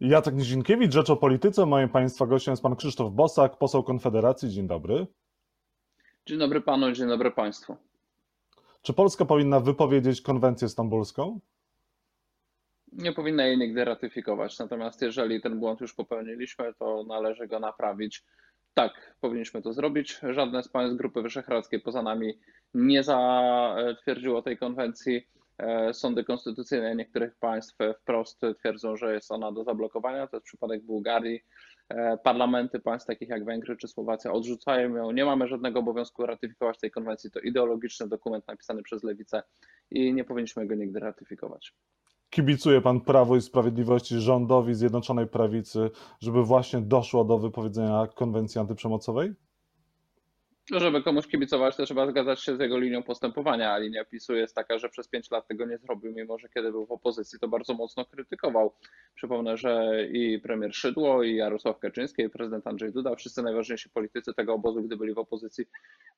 Jacek Nizinkiewicz, Rzecz o Polityce. Moim Państwa gościem jest Pan Krzysztof Bosak, poseł Konfederacji. Dzień dobry. Dzień dobry Panu, dzień dobry Państwu. Czy Polska powinna wypowiedzieć konwencję stambulską? Nie powinna jej nigdy ratyfikować. Natomiast jeżeli ten błąd już popełniliśmy, to należy go naprawić. Tak, powinniśmy to zrobić. Żadne z państw Grupy Wyszehradzkiej poza nami nie zatwierdziło tej konwencji. E, sądy konstytucyjne niektórych państw wprost twierdzą, że jest ona do zablokowania. To jest przypadek Bułgarii. E, parlamenty państw takich jak Węgry czy Słowacja odrzucają ją. Nie mamy żadnego obowiązku ratyfikować tej konwencji. To ideologiczny dokument napisany przez lewicę i nie powinniśmy go nigdy ratyfikować. Kibicuje pan Prawo i Sprawiedliwości rządowi Zjednoczonej Prawicy, żeby właśnie doszło do wypowiedzenia konwencji antyprzemocowej? Żeby komuś kibicować, to trzeba zgadzać się z jego linią postępowania, a linia PiSu jest taka, że przez pięć lat tego nie zrobił, mimo że kiedy był w opozycji, to bardzo mocno krytykował. Przypomnę, że i premier Szydło, i Jarosław Kaczyński, i prezydent Andrzej Duda, wszyscy najważniejsi politycy tego obozu, gdy byli w opozycji,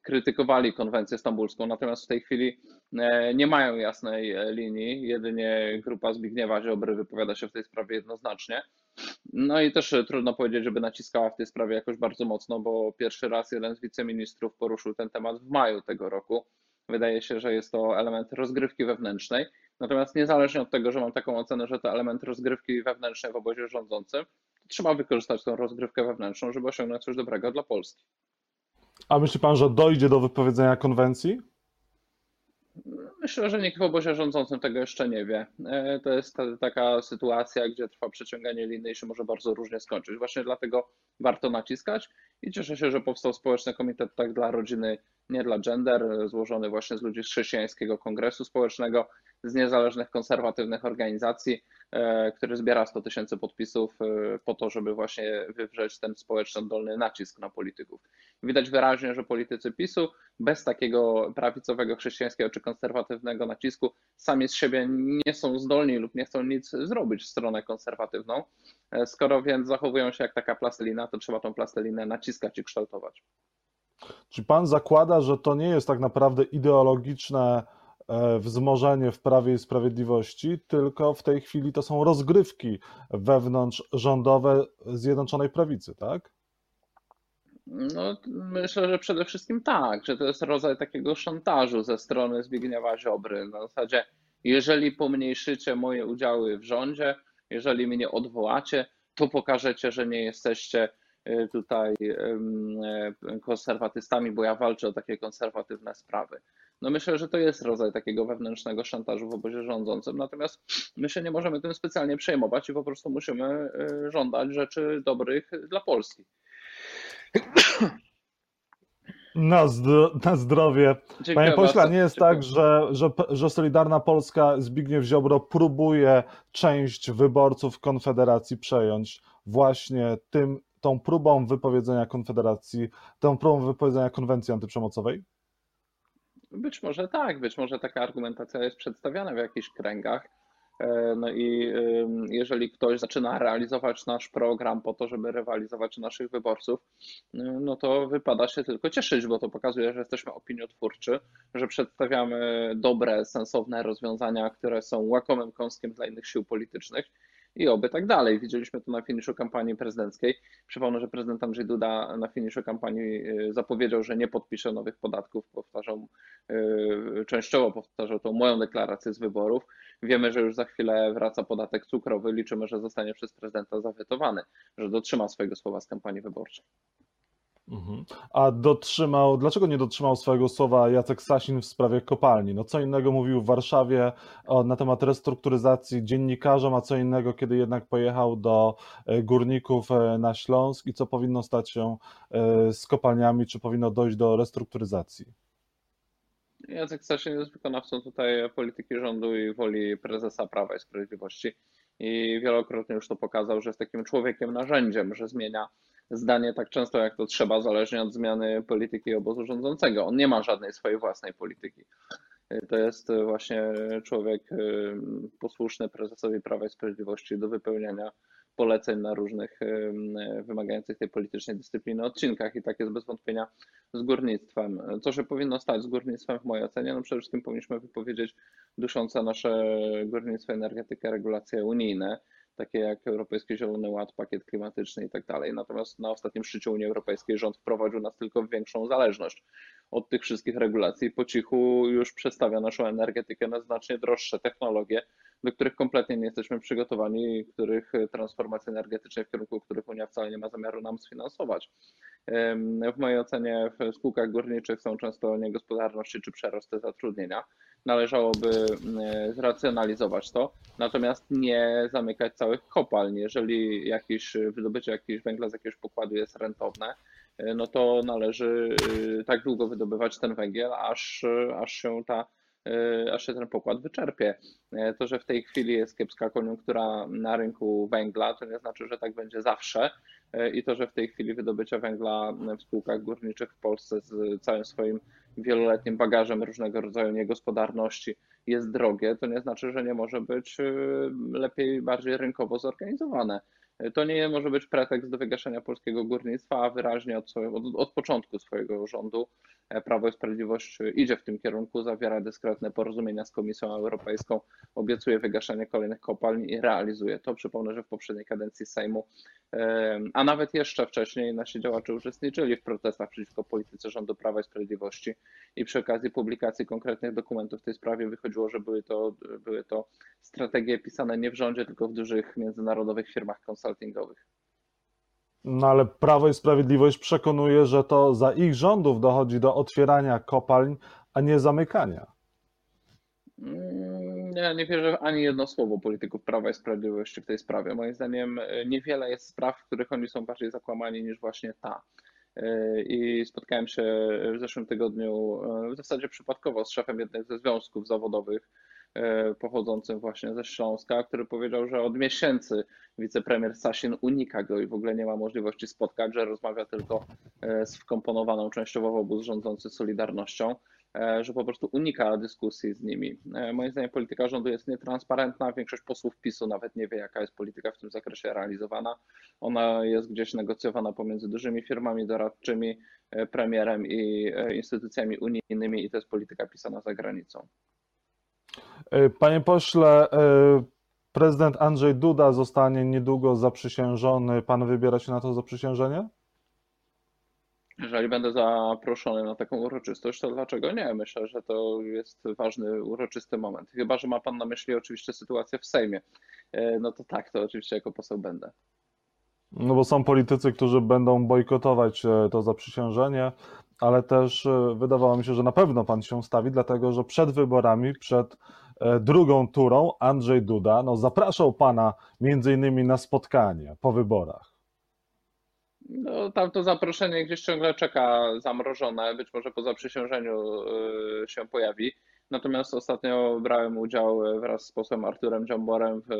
krytykowali konwencję stambulską. Natomiast w tej chwili e, nie mają jasnej linii, jedynie grupa Zbigniewa Ziobry wypowiada się w tej sprawie jednoznacznie. No i też trudno powiedzieć, żeby naciskała w tej sprawie jakoś bardzo mocno, bo pierwszy raz jeden z wiceministrów poruszył ten temat w maju tego roku. Wydaje się, że jest to element rozgrywki wewnętrznej. Natomiast niezależnie od tego, że mam taką ocenę, że to element rozgrywki wewnętrznej w obozie rządzącym, trzeba wykorzystać tą rozgrywkę wewnętrzną, żeby osiągnąć coś dobrego dla Polski. A myśli pan, że dojdzie do wypowiedzenia konwencji? Myślę, że nikt w obozie rządzącym tego jeszcze nie wie. E, to jest taka sytuacja, gdzie trwa przeciąganie liny i się może bardzo różnie skończyć. Właśnie dlatego warto naciskać i cieszę się, że powstał społeczny komitet tak dla rodziny, nie dla gender, złożony właśnie z ludzi z chrześcijańskiego kongresu społecznego, z niezależnych konserwatywnych organizacji, e, który zbiera 100 tysięcy podpisów e, po to, żeby właśnie wywrzeć ten społeczny oddolny nacisk na polityków. Widać wyraźnie, że politycy PiSu bez takiego prawicowego, chrześcijańskiego czy konserwatywnego nacisku sami z siebie nie są zdolni lub nie chcą nic zrobić w stronę konserwatywną. E, skoro więc zachowują się jak taka plastelina, to trzeba tą plastelinę naciskać i kształtować. Czy pan zakłada, że to nie jest tak naprawdę ideologiczne wzmożenie w Prawie i Sprawiedliwości, tylko w tej chwili to są rozgrywki wewnątrz rządowe Zjednoczonej Prawicy, tak? No, myślę, że przede wszystkim tak, że to jest rodzaj takiego szantażu ze strony Zbigniewa Ziobry. Na zasadzie, jeżeli pomniejszycie moje udziały w rządzie, jeżeli mnie odwołacie, to pokażecie, że nie jesteście e, tutaj e, konserwatystami, bo ja walczę o takie konserwatywne sprawy. No myślę, że to jest rodzaj takiego wewnętrznego szantażu w obozie rządzącym, natomiast my się nie możemy tym specjalnie przejmować i po prostu musimy y, żądać rzeczy dobrych dla Polski. Na, zdro na zdrowie. Dziękuję Panie pośle, nie jest Dziękuję. tak, że, że, że Solidarna Polska Zbigniew Ziobro próbuje część wyborców Konfederacji przejąć właśnie tym, tą próbą wypowiedzenia Konfederacji, tą próbą wypowiedzenia konwencji antyprzemocowej? Być może tak, być może taka argumentacja jest przedstawiana w jakichś kręgach. E, no i jeżeli ktoś zaczyna realizować nasz program po to, żeby rywalizować naszych wyborców, e, no to wypada się tylko cieszyć, bo to pokazuje, że jesteśmy opiniotwórczy, że przedstawiamy dobre, sensowne rozwiązania, które są łakomym kąskiem dla innych sił politycznych i oby tak dalej. Widzieliśmy to na finiszu kampanii prezydenckiej. Przypomnę, że prezydent Andrzej Duda na finiszu kampanii y, zapowiedział, że nie podpisze nowych podatków. Powtarzał, y, częściowo powtarzał tą moją deklarację z wyborów. Wiemy, że już za chwilę wraca podatek cukrowy. Liczymy, że zostanie przez prezydenta zawetowany, że dotrzyma swojego słowa z kampanii wyborczej. Mhm. A dotrzymał, dlaczego nie dotrzymał swojego słowa Jacek Sasin w sprawie kopalni? No co innego mówił w Warszawie na temat restrukturyzacji dziennikarzom, a co innego, kiedy jednak pojechał do e, górników e, na Śląsk i co powinno stać się e, z kopalniami, czy powinno dojść do restrukturyzacji? Jacek Sasin jest wykonawcą tutaj polityki rządu i woli prezesa Prawa i Sprawiedliwości i wielokrotnie już to pokazał, że jest takim człowiekiem narzędziem, że zmienia zdanie tak często jak to trzeba, zależnie od zmiany polityki obozu rządzącego. On nie ma żadnej swojej własnej polityki. To jest właśnie człowiek y, posłuszny prezesowi Prawa i Sprawiedliwości do wypełniania poleceń na różnych y, wymagających tej politycznej dyscypliny odcinkach i tak jest bez wątpienia z górnictwem. Co się powinno stać z górnictwem w mojej ocenie? No przede wszystkim powinniśmy wypowiedzieć duszące nasze górnictwo, energetykę, regulacje unijne takie jak Europejski Zielony Ład, pakiet klimatyczny i tak dalej. Natomiast na ostatnim szczycie Unii Europejskiej rząd wprowadził nas tylko w większą zależność od tych wszystkich regulacji. Po cichu już przestawia naszą energetykę na znacznie droższe technologie, do których kompletnie nie jesteśmy przygotowani których transformacji energetycznej, w kierunku których Unia wcale nie ma zamiaru nam sfinansować. W mojej ocenie w spółkach górniczych są często niegospodarności czy przerosty zatrudnienia. Należałoby zracjonalizować to, natomiast nie zamykać całych kopalń. Jeżeli jakieś wydobycie jakiegoś węgla z jakiegoś pokładu jest rentowne, no to należy y, tak długo wydobywać ten węgiel, aż, aż się ta y, aż się ten pokład wyczerpie. To, że w tej chwili jest kiepska koniunktura na rynku węgla, to nie znaczy, że tak będzie zawsze. I to, że w tej chwili wydobycie węgla w spółkach górniczych w Polsce z całym swoim wieloletnim bagażem różnego rodzaju niegospodarności jest drogie, to nie znaczy, że nie może być y, lepiej, bardziej rynkowo zorganizowane. To nie może być pretekst do wygaszenia polskiego górnictwa, a wyraźnie od, od, od, początku swojego rządu e, Prawo i Sprawiedliwość idzie w tym kierunku, zawiera dyskretne porozumienia z Komisją Europejską, obiecuje wygaszenie kolejnych kopalni i realizuje to. Przypomnę, że w poprzedniej kadencji Sejmu, a nawet jeszcze wcześniej nasi działacze uczestniczyli w protestach przeciwko polityce rządu Prawa i Sprawiedliwości i przy okazji publikacji konkretnych dokumentów w tej sprawie wychodziło, że były to, były to strategie pisane nie w rządzie, tylko w dużych międzynarodowych firmach konsultingowych. No ale Prawo i Sprawiedliwość przekonuje, że to za ich rządów dochodzi do otwierania kopalń, a nie zamykania. Mm, ja nie wierzę w ani jedno słowo polityków Prawa i Sprawiedliwości w tej sprawie. Moim zdaniem e, niewiele jest spraw, w których oni są bardziej zakłamani niż właśnie ta. E, I spotkałem się w zeszłym tygodniu e, w zasadzie przypadkowo z szefem jednego ze związków zawodowych pochodzącym właśnie ze Śląska, który powiedział, że od miesięcy wicepremier Sasin unika go i w ogóle nie ma możliwości spotkać, że rozmawia tylko e, z wkomponowaną częściowo w obóz rządzący Solidarnością, e, że po prostu unika dyskusji z nimi. Moim zdaniem polityka rządu jest nietransparentna, większość posłów PiSu nawet nie wie, jaka jest polityka w tym zakresie realizowana. Ona jest gdzieś negocjowana pomiędzy dużymi firmami doradczymi, premierem i instytucjami unijnymi i to jest polityka pisana za granicą. E, panie pośle, e, prezydent Andrzej Duda zostanie niedługo zaprzysiężony. Pan wybiera się na to zaprzysiężenie? Jeżeli będę zaproszony na taką uroczystość, to dlaczego nie? Myślę, że to jest ważny, uroczysty moment. Chyba, że ma Pan na myśli oczywiście sytuację w Sejmie. E, no to tak, to oczywiście jako poseł będę. No bo są politycy, którzy będą bojkotować to zaprzysiężenie, ale też wydawało mi się, że na pewno Pan się stawi, dlatego że przed wyborami, przed drugą turą Andrzej Duda no, zapraszał pana między innymi na spotkanie po wyborach. No, tam to zaproszenie gdzieś ciągle czeka zamrożone, być może po zaprzysiężeniu e, się pojawi. Natomiast ostatnio brałem udział wraz z posłem Arturem Dziamborem w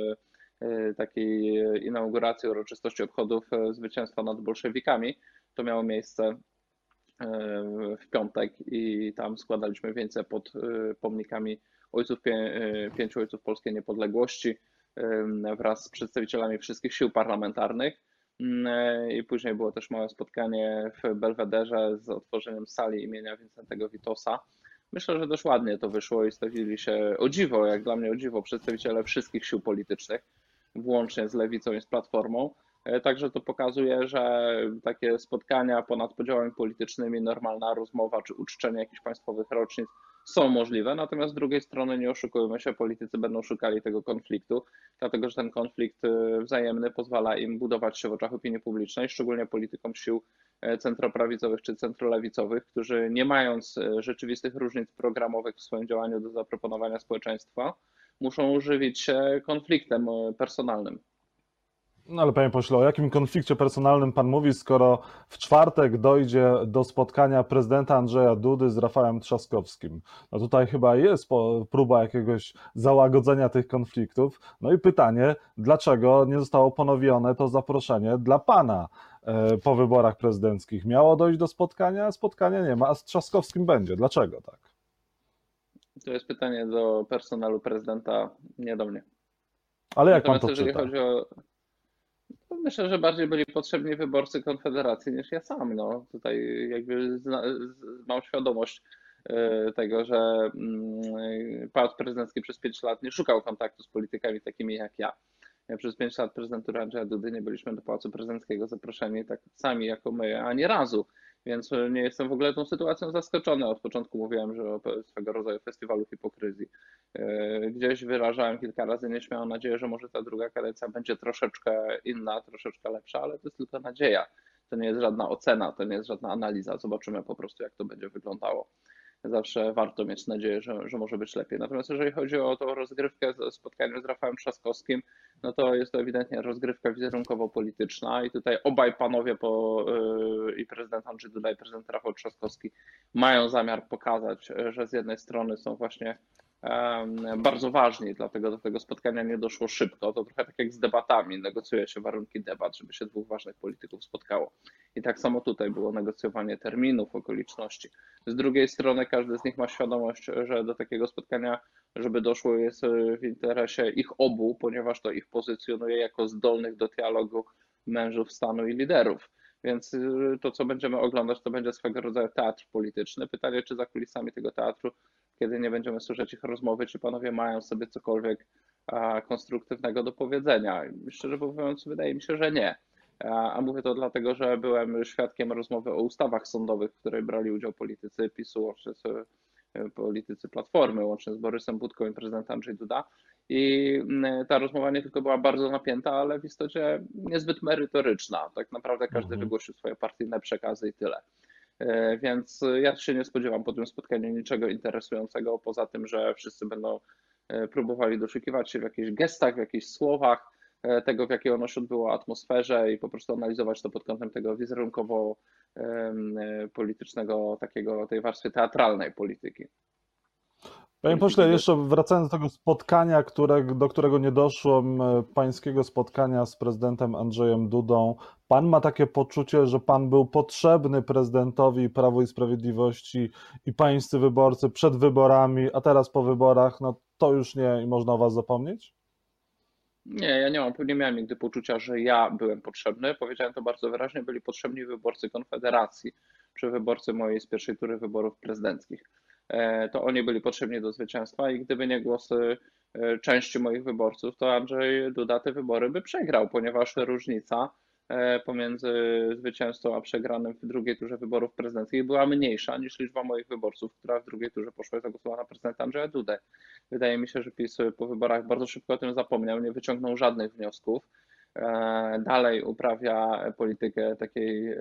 e, takiej inauguracji uroczystości obchodów zwycięstwa nad bolszewikami. To miało miejsce w piątek i tam składaliśmy więcej pod pomnikami ojców, e, pięciu ojców polskiej niepodległości wraz z przedstawicielami wszystkich sił parlamentarnych. E, I później było też małe spotkanie w Belwederze z otworzeniem sali imienia Wincentego Witosa. Myślę, że dość ładnie to wyszło i stawili się o dziwo, jak dla mnie o dziwo, przedstawiciele wszystkich sił politycznych, włącznie z lewicą i z platformą. E, także to pokazuje, że takie spotkania ponad podziałami politycznymi, normalna rozmowa czy uczczenie jakichś państwowych rocznic są możliwe, natomiast z drugiej strony nie oszukujmy się, politycy będą szukali tego konfliktu, dlatego że ten konflikt y, wzajemny pozwala im budować się w oczach opinii publicznej, szczególnie politykom sił e, centroprawicowych czy centrolewicowych, którzy nie mając e, rzeczywistych różnic programowych w swoim działaniu do zaproponowania społeczeństwa, muszą żywić się konfliktem e, personalnym. No ale panie pośle, o jakim konflikcie personalnym pan mówi, skoro w czwartek dojdzie do spotkania prezydenta Andrzeja Dudy z Rafałem Trzaskowskim? No tutaj chyba jest próba jakiegoś załagodzenia tych konfliktów. No i pytanie, dlaczego nie zostało ponowione to zaproszenie dla pana e, po wyborach prezydenckich? Miało dojść do spotkania, a spotkania nie ma, a z Trzaskowskim będzie. Dlaczego tak? To jest pytanie do personelu prezydenta, nie do mnie. Ale jak Natomiast pan to jeżeli czyta? chodzi o Myślę, że bardziej byli potrzebni wyborcy Konfederacji niż ja sam. No, tutaj jakby zna, mam świadomość e, tego, że mm, pałac prezydencki przez 5 lat nie szukał kontaktu z politykami takimi jak ja. Przez pięć lat prezydentury Andrzeja Dudy nie byliśmy do Pałacu Prezydenckiego zaproszeni tak sami jako my, ani razu. Więc nie jestem w ogóle tą sytuacją zaskoczony. Od początku mówiłem, że o swego rodzaju festiwalu hipokryzji. Gdzieś wyrażałem kilka razy nieśmiałą nadzieję, że może ta druga kadencja będzie troszeczkę inna, troszeczkę lepsza, ale to jest tylko nadzieja. To nie jest żadna ocena, to nie jest żadna analiza. Zobaczymy po prostu, jak to będzie wyglądało. Zawsze warto mieć nadzieję, że, że może być lepiej. Natomiast jeżeli chodzi o tą rozgrywkę, spotkanie z Rafałem Trzaskowskim, no to jest to ewidentnie rozgrywka wizerunkowo-polityczna i tutaj obaj panowie po, yy, i prezydent Andrzej Duda i prezydent Rafał Trzaskowski mają zamiar pokazać, że z jednej strony są właśnie bardzo ważni, dlatego do tego spotkania nie doszło szybko. To trochę tak jak z debatami, negocjuje się warunki debat, żeby się dwóch ważnych polityków spotkało. I tak samo tutaj było negocjowanie terminów, okoliczności. Z drugiej strony każdy z nich ma świadomość, że do takiego spotkania, żeby doszło, jest w interesie ich obu, ponieważ to ich pozycjonuje jako zdolnych do dialogu mężów stanu i liderów. Więc y, to, co będziemy oglądać, to będzie swego rodzaju teatr polityczny. Pytanie, czy za kulisami tego teatru kiedy nie będziemy słyszeć ich rozmowy, czy panowie mają sobie cokolwiek konstruktywnego do powiedzenia. Szczerze mówiąc, wydaje mi się, że nie. A mówię to dlatego, że byłem świadkiem rozmowy o ustawach sądowych, w której brali udział politycy PiSu, łącznie z e, politycy Platformy, łącznie z Borysem Budką i prezydentem Andrzej Duda. I ta rozmowa nie tylko była bardzo napięta, ale w istocie niezbyt merytoryczna. Tak naprawdę każdy mhm. wygłosił swoje partyjne przekazy i tyle. E, więc ja się nie spodziewam po tym spotkaniu niczego interesującego, poza tym, że wszyscy będą e, próbowali doszukiwać się w jakichś gestach, w jakichś słowach, e, tego, w jakiej ono się odbyło atmosferze i po prostu analizować to pod kątem tego wizerunkowo-politycznego, takiego, tej warstwy teatralnej polityki. Panie pośle, jeszcze wracając do tego spotkania, które, do którego nie doszło, pańskiego spotkania z prezydentem Andrzejem Dudą, pan ma takie poczucie, że pan był potrzebny prezydentowi Prawo i Sprawiedliwości i pańscy wyborcy przed wyborami, a teraz po wyborach, no to już nie i można o was zapomnieć? Nie, ja nie mam, nie miałem nigdy poczucia, że ja byłem potrzebny. Powiedziałem to bardzo wyraźnie, byli potrzebni wyborcy Konfederacji, czy wyborcy mojej z pierwszej tury wyborów prezydenckich. E, to oni byli potrzebni do zwycięstwa i gdyby nie głosy e, części moich wyborców, to Andrzej Duda te wybory by przegrał, ponieważ różnica e, pomiędzy zwycięzcą a przegranym w drugiej turze wyborów prezydenckich była mniejsza niż liczba moich wyborców, która w drugiej turze poszła i zagłosowała na prezydenta Andrzeja Dudę. Wydaje mi się, że PiS po wyborach bardzo szybko o tym zapomniał, nie wyciągnął żadnych wniosków. Dalej uprawia politykę takiej,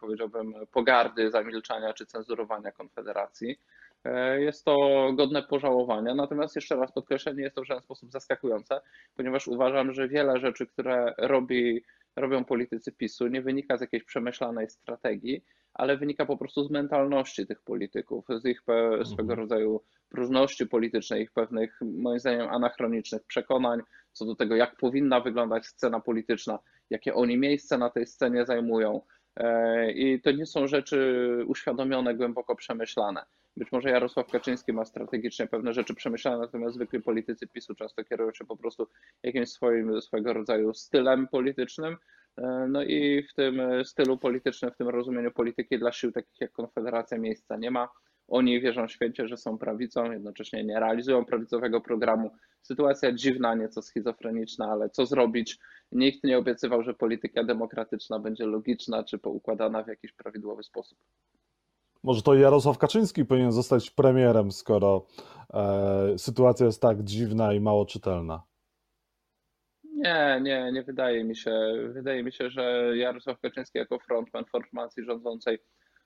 powiedziałbym, pogardy, zamilczania czy cenzurowania Konfederacji. E, jest to godne pożałowania. Natomiast jeszcze raz podkreślę, nie jest to w żaden sposób zaskakujące, ponieważ uważam, że wiele rzeczy, które robi, robią politycy PiSu, nie wynika z jakiejś przemyślanej strategii, ale wynika po prostu z mentalności tych polityków, z ich mhm. swego rodzaju próżności politycznej, ich pewnych, moim zdaniem, anachronicznych przekonań co do tego, jak powinna wyglądać scena polityczna, jakie oni miejsce na tej scenie zajmują. E, I to nie są rzeczy uświadomione, głęboko przemyślane. Być może Jarosław Kaczyński ma strategicznie pewne rzeczy przemyślane, natomiast zwykli politycy PiSu często kierują się po prostu jakimś swoim, swojego rodzaju stylem politycznym. E, no i w tym stylu politycznym, w tym rozumieniu polityki dla sił takich jak Konfederacja miejsca nie ma. Oni wierzą święcie, że są prawicą, jednocześnie nie realizują prawicowego programu. Sytuacja dziwna, nieco schizofreniczna, ale co zrobić? Nikt nie obiecywał, że polityka demokratyczna będzie logiczna czy poukładana w jakiś prawidłowy sposób. Może to Jarosław Kaczyński powinien zostać premierem, skoro e, sytuacja jest tak dziwna i mało czytelna. Nie, nie, nie wydaje mi się. Wydaje mi się, że Jarosław Kaczyński jako frontman formacji rządzącej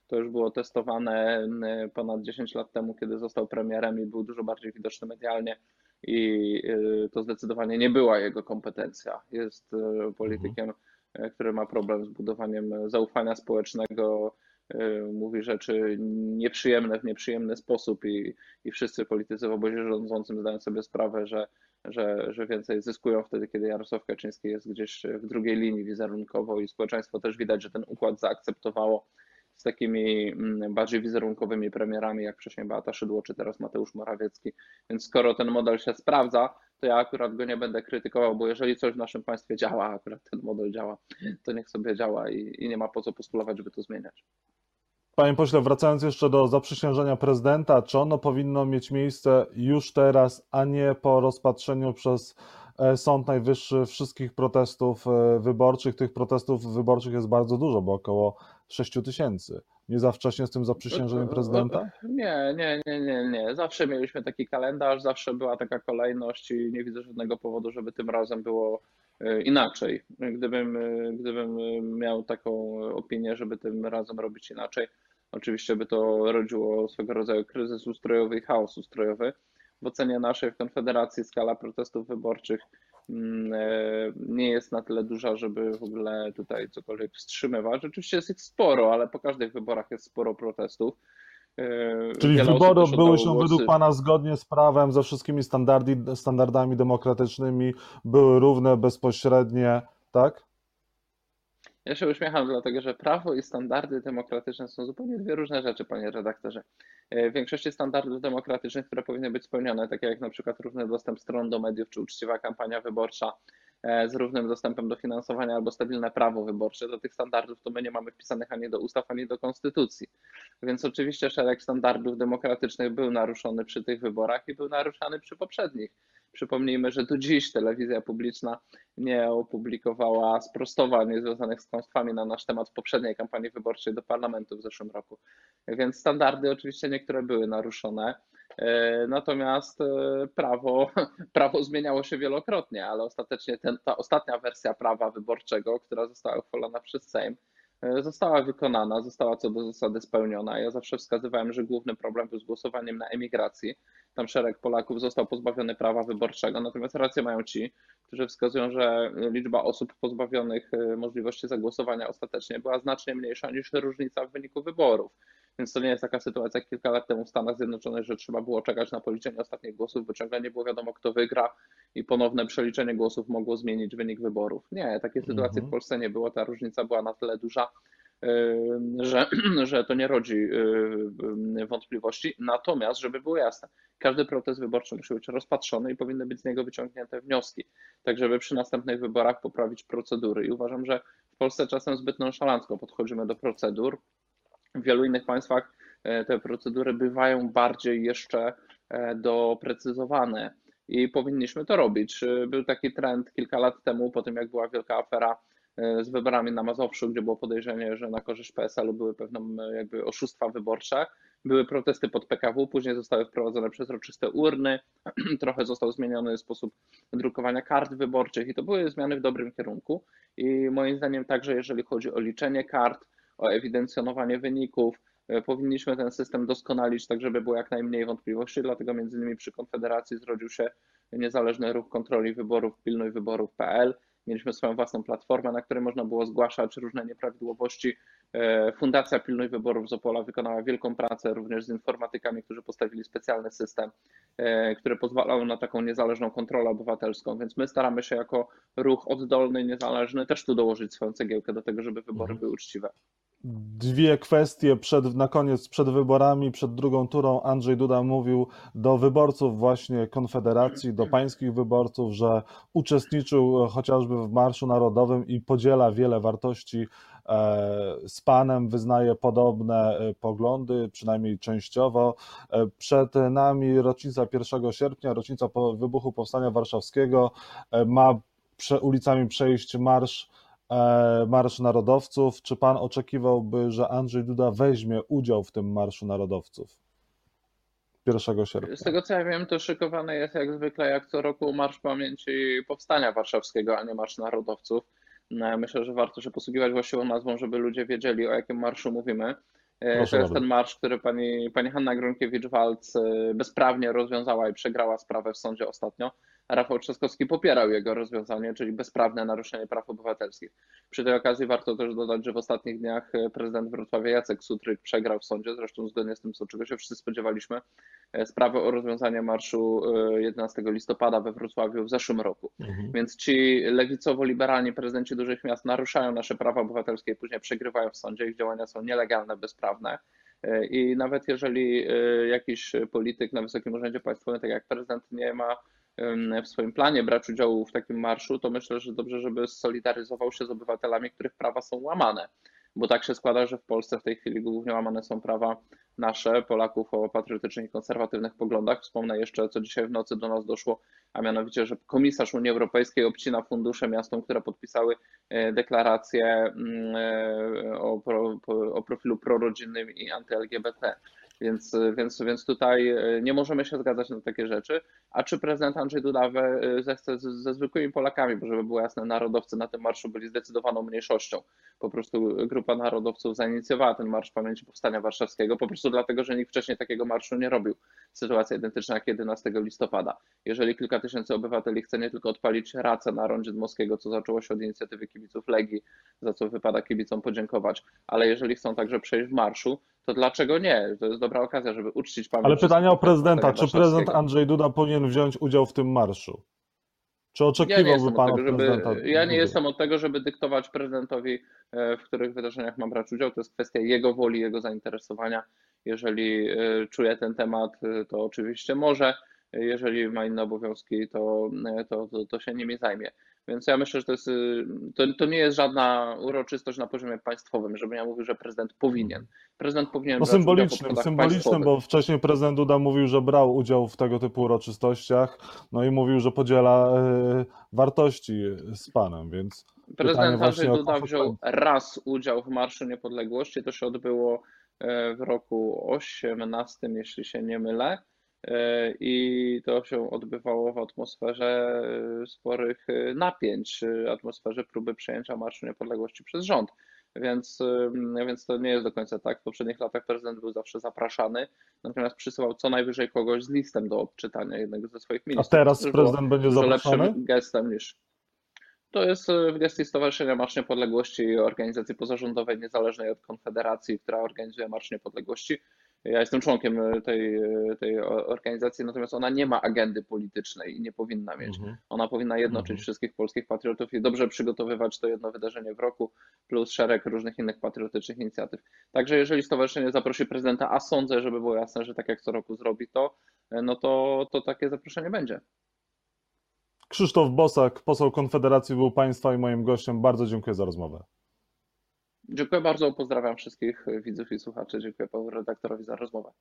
to już było testowane ponad 10 lat temu, kiedy został premierem i był dużo bardziej widoczny medialnie i y, to zdecydowanie nie była jego kompetencja. Jest y, politykiem, mhm. który ma problem z budowaniem zaufania społecznego, mówi rzeczy nieprzyjemne w nieprzyjemny sposób i, i wszyscy politycy w obozie rządzącym zdają sobie sprawę, że, że, że więcej zyskują wtedy, kiedy Jarosław Kaczyński jest gdzieś w drugiej linii wizerunkowo i społeczeństwo też widać, że ten układ zaakceptowało z takimi mm, bardziej wizerunkowymi premierami, jak wcześniej Beata Szydło, czy teraz Mateusz Morawiecki. Więc skoro ten model się sprawdza, to ja akurat go nie będę krytykował, bo jeżeli coś w naszym państwie działa, akurat ten model działa, to niech sobie działa i, i nie ma po co postulować, żeby to zmieniać. Panie pośle, wracając jeszcze do zaprzysiężenia prezydenta, czy ono powinno mieć miejsce już teraz, a nie po rozpatrzeniu przez Sąd Najwyższy wszystkich protestów wyborczych. Tych protestów wyborczych jest bardzo dużo, bo około 6 tysięcy. Nie za wcześnie z tym zaprzysiężeniem prezydenta? Nie, nie, nie, nie, nie. Zawsze mieliśmy taki kalendarz, zawsze była taka kolejność i nie widzę żadnego powodu, żeby tym razem było e, inaczej. Gdybym, e, gdybym miał taką opinię, żeby tym razem robić inaczej, oczywiście by to rodziło swego rodzaju kryzys ustrojowy i chaos ustrojowy. W ocenie naszej w Konfederacji skala protestów wyborczych Mm, e, nie jest na tyle duża, żeby w ogóle tutaj cokolwiek wstrzymywać. Oczywiście jest ich sporo, ale po każdych wyborach jest sporo protestów. E, Czyli Wiele wybory były się według Pana zgodnie z prawem, ze wszystkimi standardami demokratycznymi, były równe, bezpośrednie, tak? Ja się uśmiecham, dlatego że prawo i standardy demokratyczne są zupełnie dwie różne rzeczy, panie redaktorze. E, w większości standardów demokratycznych, które powinny być spełnione, takie jak na przykład równy dostęp stron do mediów czy uczciwa kampania wyborcza e, z równym dostępem do finansowania albo stabilne prawo wyborcze, do tych standardów to my nie mamy wpisanych ani do ustaw, ani do konstytucji. Więc oczywiście szereg standardów demokratycznych był naruszony przy tych wyborach i był naruszany przy poprzednich. Przypomnijmy, że do dziś telewizja publiczna nie opublikowała sprostowań związanych z kłamstwami na nasz temat w poprzedniej kampanii wyborczej do parlamentu w zeszłym roku. Więc standardy oczywiście niektóre były naruszone. E, natomiast e, prawo, prawo zmieniało się wielokrotnie, ale ostatecznie ten, ta ostatnia wersja prawa wyborczego, która została uchwalona przez Sejm, e, została wykonana, została co do zasady spełniona. Ja zawsze wskazywałem, że główny problem był z głosowaniem na emigracji, tam szereg Polaków został pozbawiony prawa wyborczego. Natomiast rację mają ci, którzy wskazują, że liczba osób pozbawionych y, możliwości zagłosowania ostatecznie była znacznie mniejsza niż różnica w wyniku wyborów. Więc to nie jest taka sytuacja jak kilka lat temu w Stanach Zjednoczonych, że trzeba było czekać na policzenie ostatnich głosów, bo ciągle nie było wiadomo, kto wygra i ponowne przeliczenie głosów mogło zmienić wynik wyborów. Nie, takiej sytuacji w mhm. Polsce nie było. Ta różnica była na tyle duża, że, że to nie rodzi wątpliwości. Natomiast, żeby było jasne, każdy protest wyborczy musi być rozpatrzony i powinny być z niego wyciągnięte wnioski, tak żeby przy następnych wyborach poprawić procedury. I uważam, że w Polsce czasem zbyt nonszalancko podchodzimy do procedur. W wielu innych państwach e, te procedury bywają bardziej jeszcze e, doprecyzowane i powinniśmy to robić. Był taki trend kilka lat temu, po tym jak była wielka afera E, z wyborami na Mazowszu, gdzie było podejrzenie, że na korzyść PSL-u były pewne jakby oszustwa wyborcze. Były protesty pod PKW, później zostały wprowadzone przezroczyste urny, trochę został zmieniony sposób drukowania kart wyborczych i to były zmiany w dobrym kierunku. I moim zdaniem także jeżeli chodzi o liczenie kart, o ewidencjonowanie wyników, e, powinniśmy ten system doskonalić, tak żeby było jak najmniej wątpliwości, dlatego między innymi przy Konfederacji zrodził się niezależny ruch kontroli wyborów pilnuj wyborów.pl, Mieliśmy swoją własną platformę, na której można było zgłaszać różne nieprawidłowości. E, Fundacja Pilność Wyborów z Opola wykonała wielką pracę również z informatykami, którzy postawili specjalny system, e, który pozwalał na taką niezależną kontrolę obywatelską. Więc my staramy się jako ruch oddolny, niezależny też tu dołożyć swoją cegiełkę do tego, żeby wybory mhm. były uczciwe dwie kwestie przed, na koniec, przed wyborami, przed drugą turą. Andrzej Duda mówił do wyborców właśnie Konfederacji, do pańskich wyborców, że uczestniczył chociażby w Marszu Narodowym i podziela wiele wartości e, z panem, wyznaje podobne e, poglądy, przynajmniej częściowo. E, przed nami rocznica 1 sierpnia, rocznica wybuchu Powstania Warszawskiego. Ma ulicami przejść marsz Marsz Narodowców. Czy pan oczekiwałby, że Andrzej Duda weźmie udział w tym Marszu Narodowców 1 sierpnia? Z tego co ja wiem, to szykowany jest jak zwykle, jak co roku Marsz Pamięci Powstania Warszawskiego, a nie Marsz Narodowców. No, myślę, że warto się posługiwać właściwą nazwą, żeby ludzie wiedzieli, o jakim marszu mówimy. E, Proszę to jest bardzo. ten marsz, który pani, pani Hanna Gronkiewicz-Walc e, bezprawnie rozwiązała i przegrała sprawę w sądzie ostatnio. Rafał Trzaskowski popierał jego rozwiązanie, czyli bezprawne naruszenie praw obywatelskich. Przy tej okazji warto też dodać, że w ostatnich dniach e, prezydent Wrocławia Jacek Sutryk przegrał w sądzie, zresztą zgodnie z tym, co, czego się wszyscy spodziewaliśmy, sprawę o rozwiązanie marszu 11 listopada we Wrocławiu w zeszłym roku. Mhm. Więc ci lewicowo-liberalni prezydenci dużych miast naruszają nasze prawa obywatelskie i później przegrywają w sądzie. Ich działania są nielegalne, bezprawne prawne. E, I nawet jeżeli e, jakiś polityk na wysokim urzędzie państwowym, tak jak prezydent, nie ma w swoim planie brać udziału w takim marszu, to myślę, że dobrze, żeby solidaryzował się z obywatelami, których prawa są łamane. bo tak się składa, że w Polsce w tej chwili głównie łamane są prawa nasze, Polaków o patriotycznych i konserwatywnych poglądach. Wspomnę jeszcze, co dzisiaj w nocy do nas doszło, a mianowicie, że komisarz Unii Europejskiej obcina fundusze miastom, które podpisały e, deklarację mm, e, o, profilu prorodzinnym i anty-LGBT. Więc, więc, więc tutaj e, nie możemy się zgadzać na takie rzeczy. A czy prezydent Andrzej Duda e, zechce ze zwykłymi Polakami, bo żeby było jasne, narodowcy na tym marszu byli zdecydowaną mniejszością. Po prostu grupa narodowców zainicjowała ten Marsz Pamięci Powstania Warszawskiego, po prostu dlatego, że nikt wcześniej takiego marszu nie robił. Sytuacja identyczna jak 11 listopada. Jeżeli kilka tysięcy obywateli chce nie tylko odpalić racę na rondzie Dmowskiego, co zaczęło się od inicjatywy kibiców Legii, za co wypada kibicom podziękować, ale jeżeli chcą także przejść w marszu, to dlaczego nie? To jest dobra okazja, żeby uczcić pamięć. Ale pytania o prezydenta. Czy prezydent Andrzej Duda powinien wziąć udział w tym marszu? Czy oczekiwałby ja pan tego, żeby, Ja nie jestem od tego, żeby dyktować prezydentowi, e, w których wydarzeniach ma brać udział. To jest kwestia jego woli, jego zainteresowania. Jeżeli e, czuje ten temat, e, to oczywiście może. Jeżeli ma inne obowiązki, to, to, to, to się nimi zajmie. Więc ja myślę, że to, jest, y, to, to, nie jest żadna uroczystość na poziomie państwowym, żeby ja mówił, że prezydent powinien. Prezydent powinien. No symbolicznym, symbolicznym, bo wcześniej prezydent Duda mówił, że brał udział w tego typu uroczystościach, no i mówił, że podziela y, wartości z panem, więc. Prezydent Andrzej Duda wziął raz udział w Marszu Niepodległości. To się odbyło e, w roku 18, jeśli się nie mylę. E, i to się odbywało w atmosferze e, sporych e, napięć, atmosferze próby przejęcia Marszu Niepodległości przez rząd. Więc, więc to nie jest do końca tak. W poprzednich latach prezydent był zawsze zapraszany, natomiast przysyłał co najwyżej kogoś z listem do odczytania jednego ze swoich ministrów. A teraz prezydent będzie zapraszany? lepszym gestem niż. To jest w gestii Stowarzyszenia Marsz Niepodległości organizacji pozarządowej niezależnej od Konfederacji, która organizuje Marsz Niepodległości. Ja jestem członkiem e, tej, e, tej organizacji, natomiast ona nie ma agendy politycznej i nie powinna mieć. Mhm. Ona powinna jednoczyć mhm. wszystkich polskich patriotów i dobrze przygotowywać to jedno wydarzenie w roku, plus szereg różnych innych patriotycznych inicjatyw. Także jeżeli stowarzyszenie zaprosi prezydenta, a sądzę, żeby było jasne, że tak jak co roku zrobi to, e, no to, to takie zaproszenie będzie. Krzysztof Bosak, poseł Konfederacji, był Państwa i moim gościem. Bardzo dziękuję za rozmowę. Dziękuję bardzo, pozdrawiam wszystkich widzów i słuchaczy. Dziękuję panu redaktorowi za rozmowę.